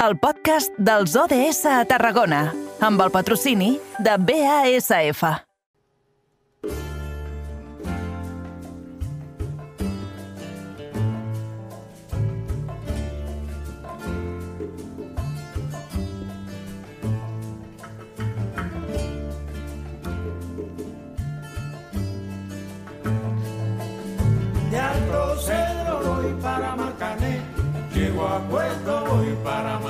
el podcast dels ODS a Tarragona, amb el patrocini de BASF. Marcané, llego a Puerto voy para Mayarín.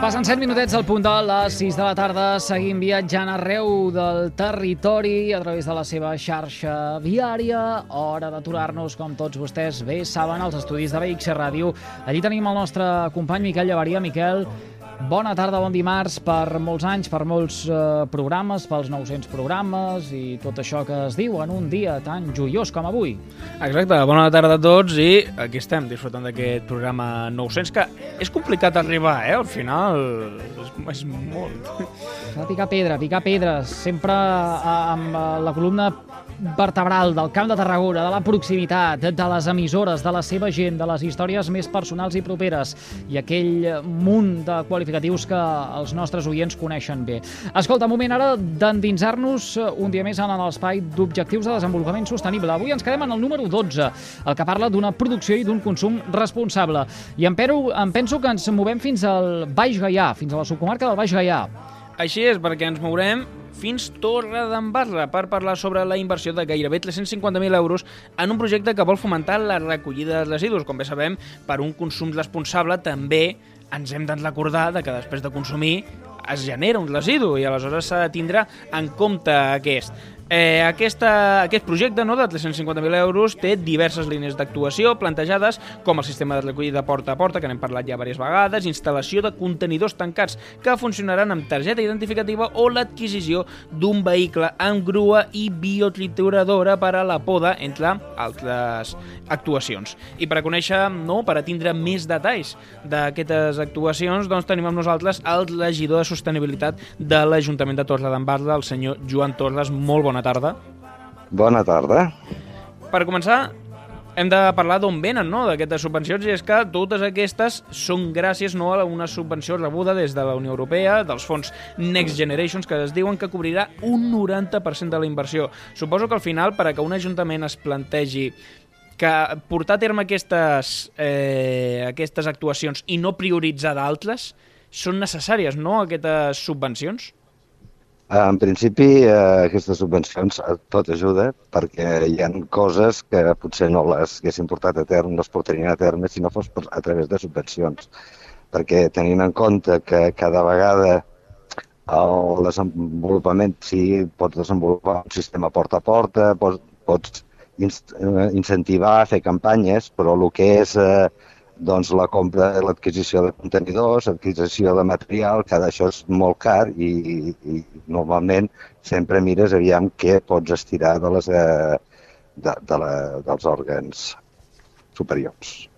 Passen 7 minutets al punt de les 6 de la tarda. Seguim viatjant arreu del territori a través de la seva xarxa viària. Hora d'aturar-nos, com tots vostès bé saben, als estudis de BX Ràdio. Allí tenim el nostre company Miquel Llevaria. Miquel, bona tarda, bon dimarts per molts anys, per molts eh, programes, pels 900 programes i tot això que es diu en un dia tan joiós com avui. Exacte, bona tarda a tots i aquí estem disfrutant d'aquest programa 900 que és complicat arribar, eh? Al final és, és molt. S'ha de picar pedra, picar pedres, sempre eh, amb eh, la columna vertebral del Camp de Tarragona, de la proximitat, de les emissores, de la seva gent, de les històries més personals i properes i aquell munt de qualificatius que els nostres oients coneixen bé. Escolta, moment ara d'endinsar-nos un dia més en l'espai d'objectius de desenvolupament sostenible. Avui ens quedem en el número 12, el que parla d'una producció i d'un consum responsable. I em, pero, em penso que ens movem fins al Baix Gaià, fins a la subcomarca del Baix Gaià. Així és, perquè ens mourem fins Torre d'Embarra per parlar sobre la inversió de gairebé 350.000 euros en un projecte que vol fomentar la recollida de residus. Com bé sabem, per un consum responsable també ens hem de recordar de que després de consumir es genera un residu i aleshores s'ha de tindre en compte aquest. Eh, aquesta, aquest projecte no, de 350.000 euros té diverses línies d'actuació plantejades com el sistema de recollida porta a porta, que n'hem parlat ja diverses vegades, instal·lació de contenidors tancats que funcionaran amb targeta identificativa o l'adquisició d'un vehicle amb grua i biotrituradora per a la poda, entre altres actuacions. I per a conèixer, no, per a tindre més detalls d'aquestes actuacions, doncs tenim amb nosaltres el regidor de Sostenibilitat de l'Ajuntament de Torre d'Embarra, el senyor Joan Torres. Molt bona tarda. Bona tarda. Per començar, hem de parlar d'on venen, no?, d'aquestes subvencions, i és que totes aquestes són gràcies no, a una subvenció rebuda des de la Unió Europea, dels fons Next Generations, que es diuen que cobrirà un 90% de la inversió. Suposo que al final, per a que un ajuntament es plantegi que portar a terme aquestes, eh, aquestes actuacions i no prioritzar d'altres són necessàries, no?, aquestes subvencions? En principi, eh, aquestes subvencions eh, tot ajuda perquè hi ha coses que potser no les haguessin portat a terme, no es portarien a terme si no fos a través de subvencions. Perquè tenint en compte que cada vegada el desenvolupament, sí, pots desenvolupar un sistema porta a porta, pots, pots eh, incentivar a fer campanyes, però el que és eh, doncs la compra, l'adquisició de contenidors, adquisició de material, que això és molt car i, i, normalment sempre mires aviam què pots estirar de les, eh, de, de la, dels òrgans superiors.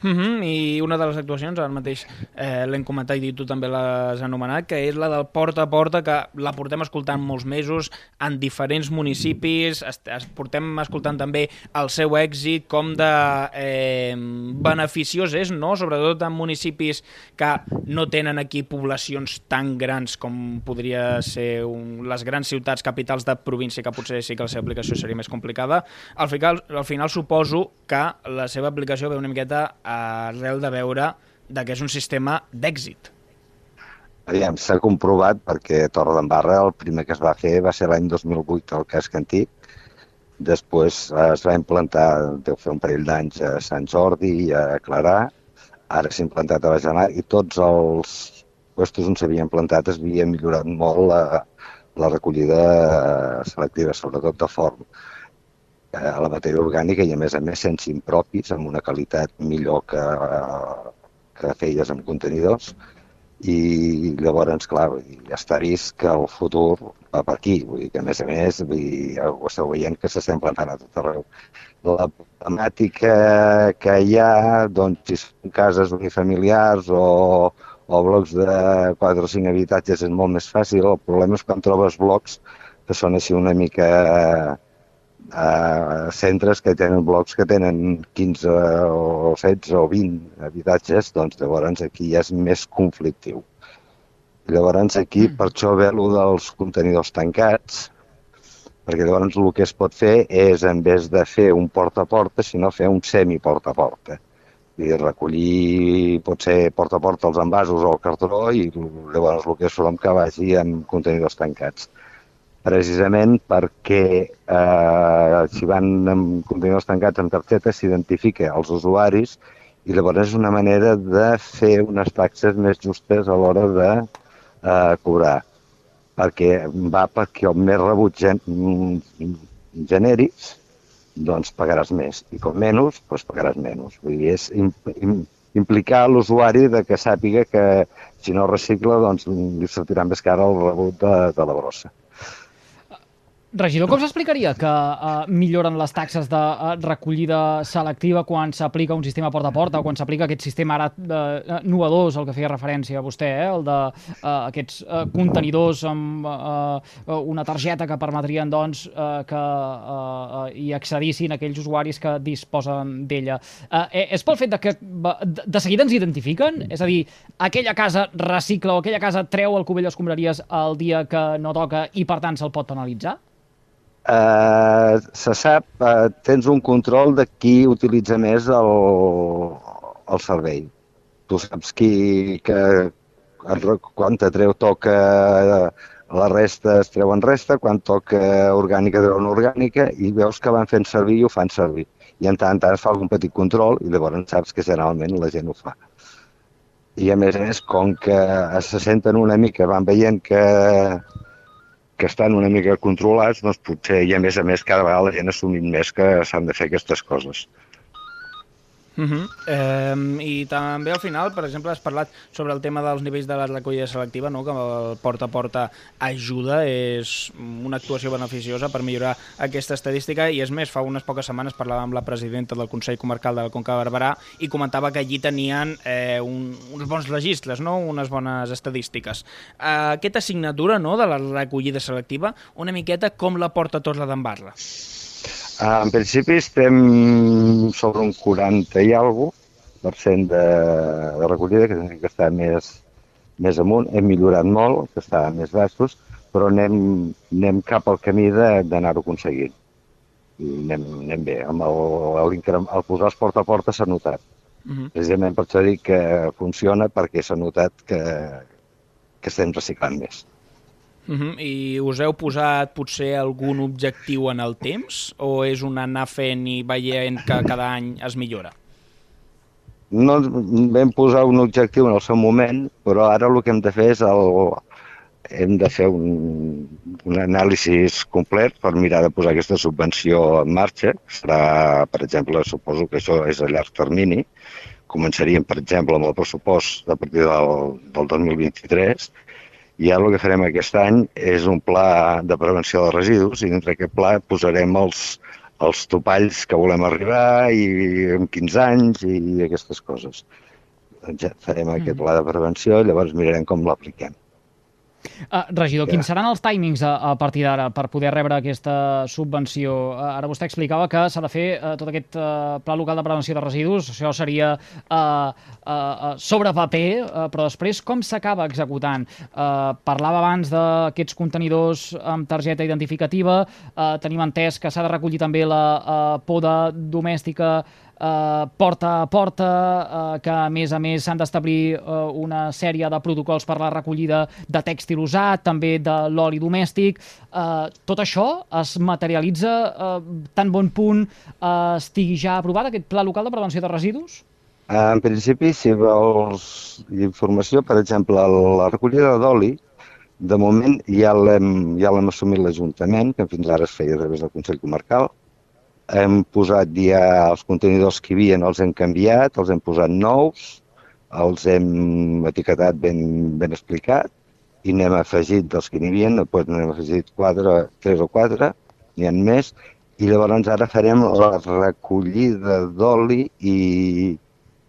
Mm -hmm. I una de les actuacions, ara mateix eh, l'hem comentat i tu també l'has anomenat, que és la del porta a porta, que la portem escoltant molts mesos en diferents municipis, es, es portem escoltant també el seu èxit, com de eh, beneficiós és, no? sobretot en municipis que no tenen aquí poblacions tan grans com podria ser un, les grans ciutats capitals de província, que potser sí que la seva aplicació seria més complicada. Al final, al final suposo que la seva aplicació ve una miqueta arrel de veure de que és un sistema d'èxit. Aviam, s'ha comprovat perquè Torre d'Embarra el primer que es va fer va ser l'any 2008 al casc antic, després eh, es va implantar, deu fer un parell d'anys a Sant Jordi i a Clarà, ara s'ha implantat a Baix i tots els puestos on s'havia implantat es havia millorat molt la, la recollida selectiva, sobretot de forn a la matèria orgànica i a més a més sense impropis, amb una qualitat millor que, que feies amb contenidors. I llavors, clar, ja està vist que el futur va per aquí, vull dir que a més a més vull dir, ho esteu veient que s'està implantant a tot arreu. La problemàtica que hi ha, doncs, si són cases unifamiliars o, o blocs de 4 o 5 habitatges és molt més fàcil, el problema és quan trobes blocs que són així una mica eh, centres que tenen blocs que tenen 15 o 16 o 20 habitatges, doncs llavors aquí ja és més conflictiu. Llavors aquí, mm. per això ve el dels contenidors tancats, perquè llavors el que es pot fer és, en vez de fer un porta a porta, sinó fer un semi-porta a porta. I recollir, pot ser porta a porta els envasos o el cartró i llavors el que és que vagi en contenidors tancats precisament perquè eh, si van amb contenidors tancats amb targeta s'identifica els usuaris i llavors és una manera de fer unes taxes més justes a l'hora de eh, cobrar perquè va perquè el més rebut gen genèrics doncs pagaràs més i com menys, doncs pagaràs menys. Vull dir, és implicar l'usuari de que sàpiga que si no recicla doncs li sortirà més car el rebut de, de la brossa. Regidor, com s'explicaria que uh, milloren les taxes de uh, recollida selectiva quan s'aplica un sistema porta a porta o quan s'aplica aquest sistema ara uh, novedós, el que feia referència a vostè, eh, el de uh, aquests uh, contenidors amb uh, una targeta que permetrien doncs, uh, que uh, uh, hi accedissin aquells usuaris que disposen d'ella. Uh, és pel fet de que de seguida ens identifiquen? És a dir, aquella casa recicla o aquella casa treu el cubell d'escombraries el dia que no toca i per tant se'l pot penalitzar? Eh, se sap, eh, tens un control de qui utilitza més el, el servei. Tu saps qui, que quan te treu toca la resta es treuen resta, quan toca orgànica treuen orgànica i veus que van fent servir i ho fan servir. I en tant en tant es fa algun petit control i llavors saps que generalment la gent ho fa. I a més a més, com que se senten una mica, van veient que que estan una mica controlats, doncs potser, i a més a més, cada vegada la gent assumint més que s'han de fer aquestes coses. Uh -huh. eh, I també al final, per exemple, has parlat sobre el tema dels nivells de la recollida selectiva, no? que el porta a porta ajuda, és una actuació beneficiosa per millorar aquesta estadística i és més, fa unes poques setmanes parlava amb la presidenta del Consell Comarcal de la Conca de Barberà i comentava que allí tenien eh, un, uns bons registres, no? unes bones estadístiques. Eh, aquesta assignatura no? de la recollida selectiva, una miqueta com la porta Torre d'Embarra? Ah, en principi estem sobre un 40 i alguna per cent de, de recollida, que que està més, més amunt. Hem millorat molt, que està més baixos, però anem, anem cap al camí d'anar-ho aconseguint. I anem, anem bé. Amb el, el, el posar els porta a porta s'ha notat. Uh mhm. -huh. Precisament per això dic que funciona perquè s'ha notat que, que estem reciclant més. Uh -huh. I us heu posat potser algun objectiu en el temps o és un anar fent i veient que cada any es millora? No vam posar un objectiu en el seu moment, però ara el que hem de fer és el, hem de fer un, un anàlisi complet per mirar de posar aquesta subvenció en marxa. Serà, per exemple, suposo que això és a llarg termini. Començaríem, per exemple, amb el pressupost a partir del, del 2023 i ara el que farem aquest any és un pla de prevenció de residus i dintre aquest pla posarem els, els topalls que volem arribar i en 15 anys i aquestes coses. Ja farem aquest mm. pla de prevenció i llavors mirarem com l'apliquem. Uh, regidor, ja. quins seran els timings a, a partir d'ara per poder rebre aquesta subvenció? Uh, ara vostè explicava que s'ha de fer uh, tot aquest uh, pla local de prevenció de residus, això seria uh, uh, uh, sobre paper, uh, però després com s'acaba executant? Uh, parlava abans d'aquests contenidors amb targeta identificativa, uh, tenim entès que s'ha de recollir també la uh, poda domèstica eh, porta a porta, eh, que a més a més s'han d'establir eh, una sèrie de protocols per la recollida de tèxtil usat, també de l'oli domèstic. Eh, tot això es materialitza eh, tan bon punt eh, estigui ja aprovat aquest Pla Local de Prevenció de Residus? En principi, si vols informació, per exemple, la recollida d'oli, de moment ja l'hem ja assumit l'Ajuntament, que fins ara es feia a través del Consell Comarcal, hem posat ja els contenidors que hi havia, els hem canviat, els hem posat nous, els hem etiquetat ben, ben explicat i n'hem afegit dels que n'hi havia, doncs n'hem afegit quatre, tres o quatre, n'hi ha més, i llavors ara farem la recollida d'oli i,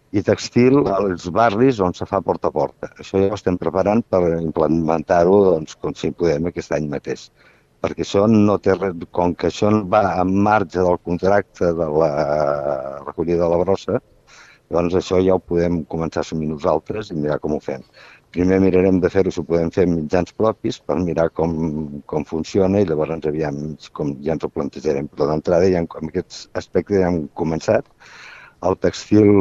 i textil als barris on se fa porta a porta. Això ja ho estem preparant per implementar-ho doncs, com si podem aquest any mateix. Perquè això no té res, com que això va en marge del contracte de la recollida de la brossa, doncs això ja ho podem començar a assumir nosaltres i mirar com ho fem. Primer mirarem de fer-ho si ho podem fer amb mitjans propis per mirar com, com funciona i llavors aviam com ja ens ho plantejarem. Però d'entrada ja en aquest aspecte ja hem començat. El textil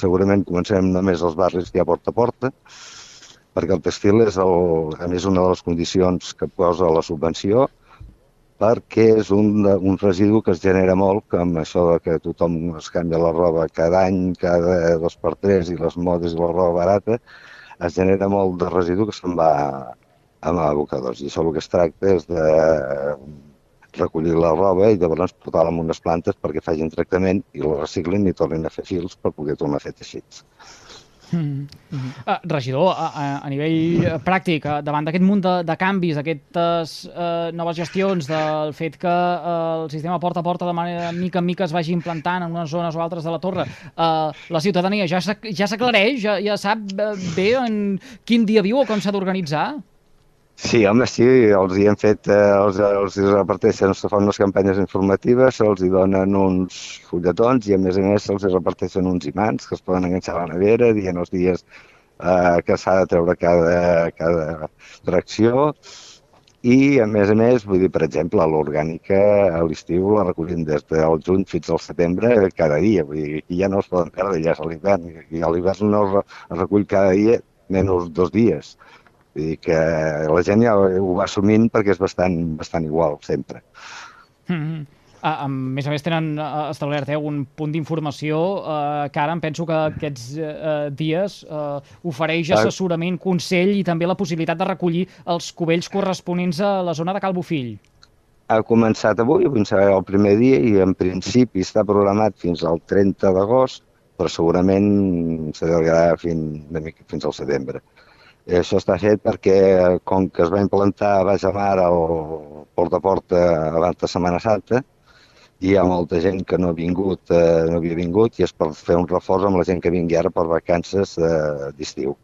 segurament començarem només als barris ha porta a porta, perquè el textil és, el, a més, una de les condicions que posa la subvenció, perquè és un, un residu que es genera molt, com això de que tothom es canvia la roba cada any, cada dos per tres, i les modes i la roba barata, es genera molt de residu que se'n va amb abocadors. I això el que es tracta és de recollir la roba i llavors portar-la en unes plantes perquè facin tractament i la reciclin i tornin a fer fils per poder tornar a fer teixits. Mm -hmm. uh, regidor, a, a nivell uh, pràctic, uh, davant d'aquest munt de, de canvis, d'aquestes uh, noves gestions, del fet que uh, el sistema porta a porta de manera mica en mica es vagi implantant en unes zones o altres de la torre, uh, la ciutadania ja s'aclareix, ja, ja sap bé en quin dia viu o com s'ha d'organitzar? Sí, home, sí, els hi hem fet, eh, els, els hi reparteixen, se fan unes campanyes informatives, se'ls hi donen uns fulletons i a més a més se'ls reparteixen uns imants que es poden enganxar a la nevera, dient els dies eh, que s'ha de treure cada, cada tracció i a més a més, vull dir, per exemple, l'orgànica a l'estiu la recollim des del juny fins al setembre cada dia, vull dir, aquí ja no es poden perdre, ja és a l'hivern, i a l'hivern no es recull cada dia menys dos dies. Vull dir que la gent ja ho va assumint perquè és bastant, bastant igual, sempre. Mm -hmm. A, a més a més tenen establert eh, un punt d'informació uh, que ara em penso que aquests uh, dies uh, ofereix assessorament, consell i també la possibilitat de recollir els cubells corresponents a la zona de Calbofill. Ha començat avui, serà el primer dia i en principi està programat fins al 30 d'agost, però segurament s'allargarà fins, fins al setembre. I això està fet perquè, com que es va implantar a Baix Mar al porta a porta abans de Setmana Santa, hi ha molta gent que no ha vingut, eh, no havia vingut, i és per fer un reforç amb la gent que vingui ara per vacances eh, d'estiu.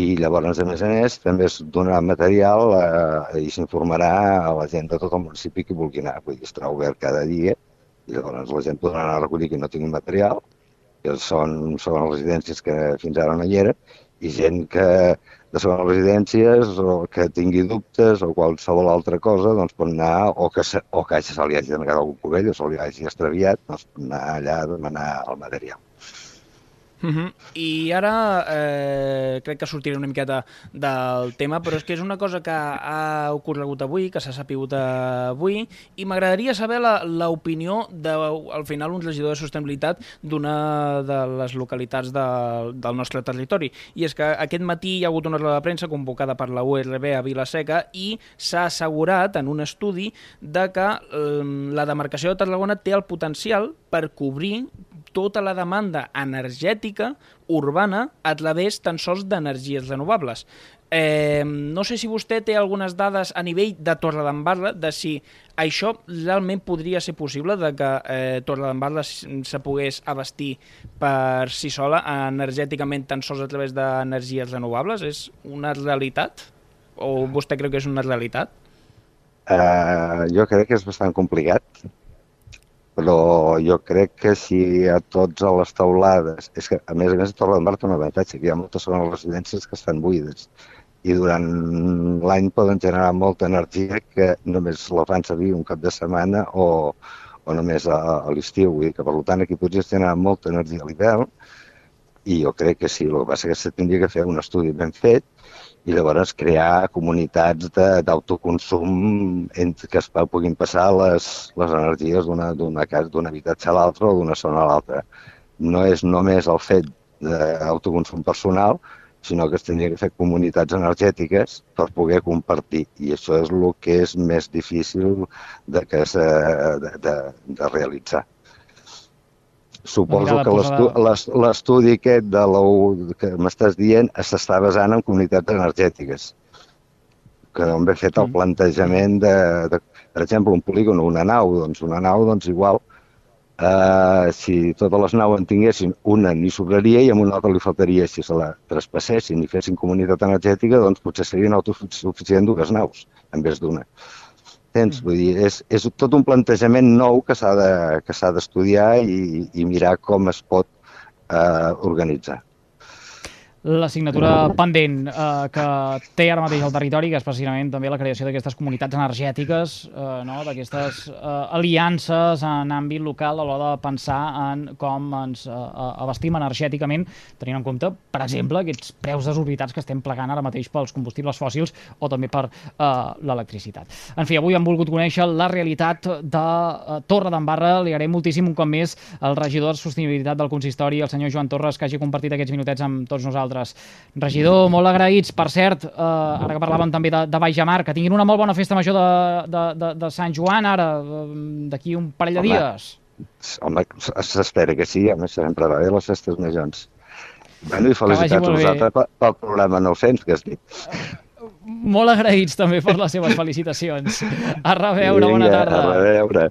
I llavors, a més a més, també es donarà material eh, i s'informarà a la gent de tot el municipi que vulgui anar. Vull dir, estarà obert cada dia i llavors la gent podrà anar a recollir qui no tingui material, que són, són residències que fins ara no hi era, i gent que de segones residències o que tingui dubtes o qualsevol altra cosa, doncs pot anar, o que, se, o que se li hagi denegat algun cubell o se li hagi extraviat, doncs pot anar allà a demanar el material. Uh -huh. I ara eh, crec que sortiré una miqueta del tema, però és que és una cosa que ha ocorregut avui, que s'ha sapigut avui, i m'agradaria saber l'opinió de, al final, un regidor de sostenibilitat d'una de les localitats de, del nostre territori. I és que aquest matí hi ha hagut una roda de premsa convocada per la URB a Vilaseca i s'ha assegurat en un estudi de que eh, la demarcació de Tarragona té el potencial per cobrir tota la demanda energètica urbana a través tan sols d'energies renovables. Eh, no sé si vostè té algunes dades a nivell de Torredembarra de si això realment podria ser possible de que eh, Torredembarra se pogués abastir per si sola energèticament tan sols a través d'energies renovables. És una realitat? O vostè creu que és una realitat? Uh, jo crec que és bastant complicat però jo crec que si a tots a les taulades... És que, a més a més, a Torredembarra té un avantatge, que hi ha moltes zones residències que estan buides i durant l'any poden generar molta energia que només la fan servir un cap de setmana o, o només a, a l'estiu. Vull dir que, per tant, aquí podries generar molta energia a l'hivern i jo crec que sí, el que passa és que se tindria que fer un estudi ben fet i llavors crear comunitats d'autoconsum que es puguin passar les, les energies d'un habitatge a l'altre o d'una zona a l'altra. No és només el fet d'autoconsum personal, sinó que es tindria que fer comunitats energètiques per poder compartir. I això és el que és més difícil de, que se, de, de, de realitzar. Suposo que l'estudi aquest de la que m'estàs dient s'està basant en comunitats energètiques, que on ve fet el plantejament de, de, per exemple, un polígon o una nau, doncs una nau, doncs igual, Uh, si totes les naus en tinguessin, una ni sobraria i amb una altra li faltaria. Si se la traspassessin i fessin comunitat energètica, doncs potser serien autosuficients dues naus en vez d'una. Tens? Vull dir, és, és tot un plantejament nou que s'ha de- que d'estudiar i, i mirar com es pot eh, organitzar. La signatura pendent eh, que té ara mateix el territori, que és precisament també la creació d'aquestes comunitats energètiques, eh, no? d'aquestes eh, aliances en àmbit local a l'hora de pensar en com ens eh, abastim energèticament, tenint en compte, per exemple, aquests preus desorbitats que estem plegant ara mateix pels combustibles fòssils o també per eh, l'electricitat. En fi, avui hem volgut conèixer la realitat de eh, Torre d'Embarra. Li agraïm moltíssim un cop més al regidor de Sostenibilitat del consistori, el senyor Joan Torres, que hagi compartit aquests minutets amb tots nosaltres. Regidor, molt agraïts. Per cert, eh, ara que parlàvem també de, de Baix de Mar, que tinguin una molt bona festa major de, de, de, de Sant Joan ara, eh, d'aquí un parell de Home. dies. Home, s'espera que sí, home, sempre va bé les festes majors. Bueno, i felicitats a vosaltres pel, pel programa 900 que has dit. Molt agraïts també per les seves felicitacions. A reveure, bona Vinga, tarda. A reveure.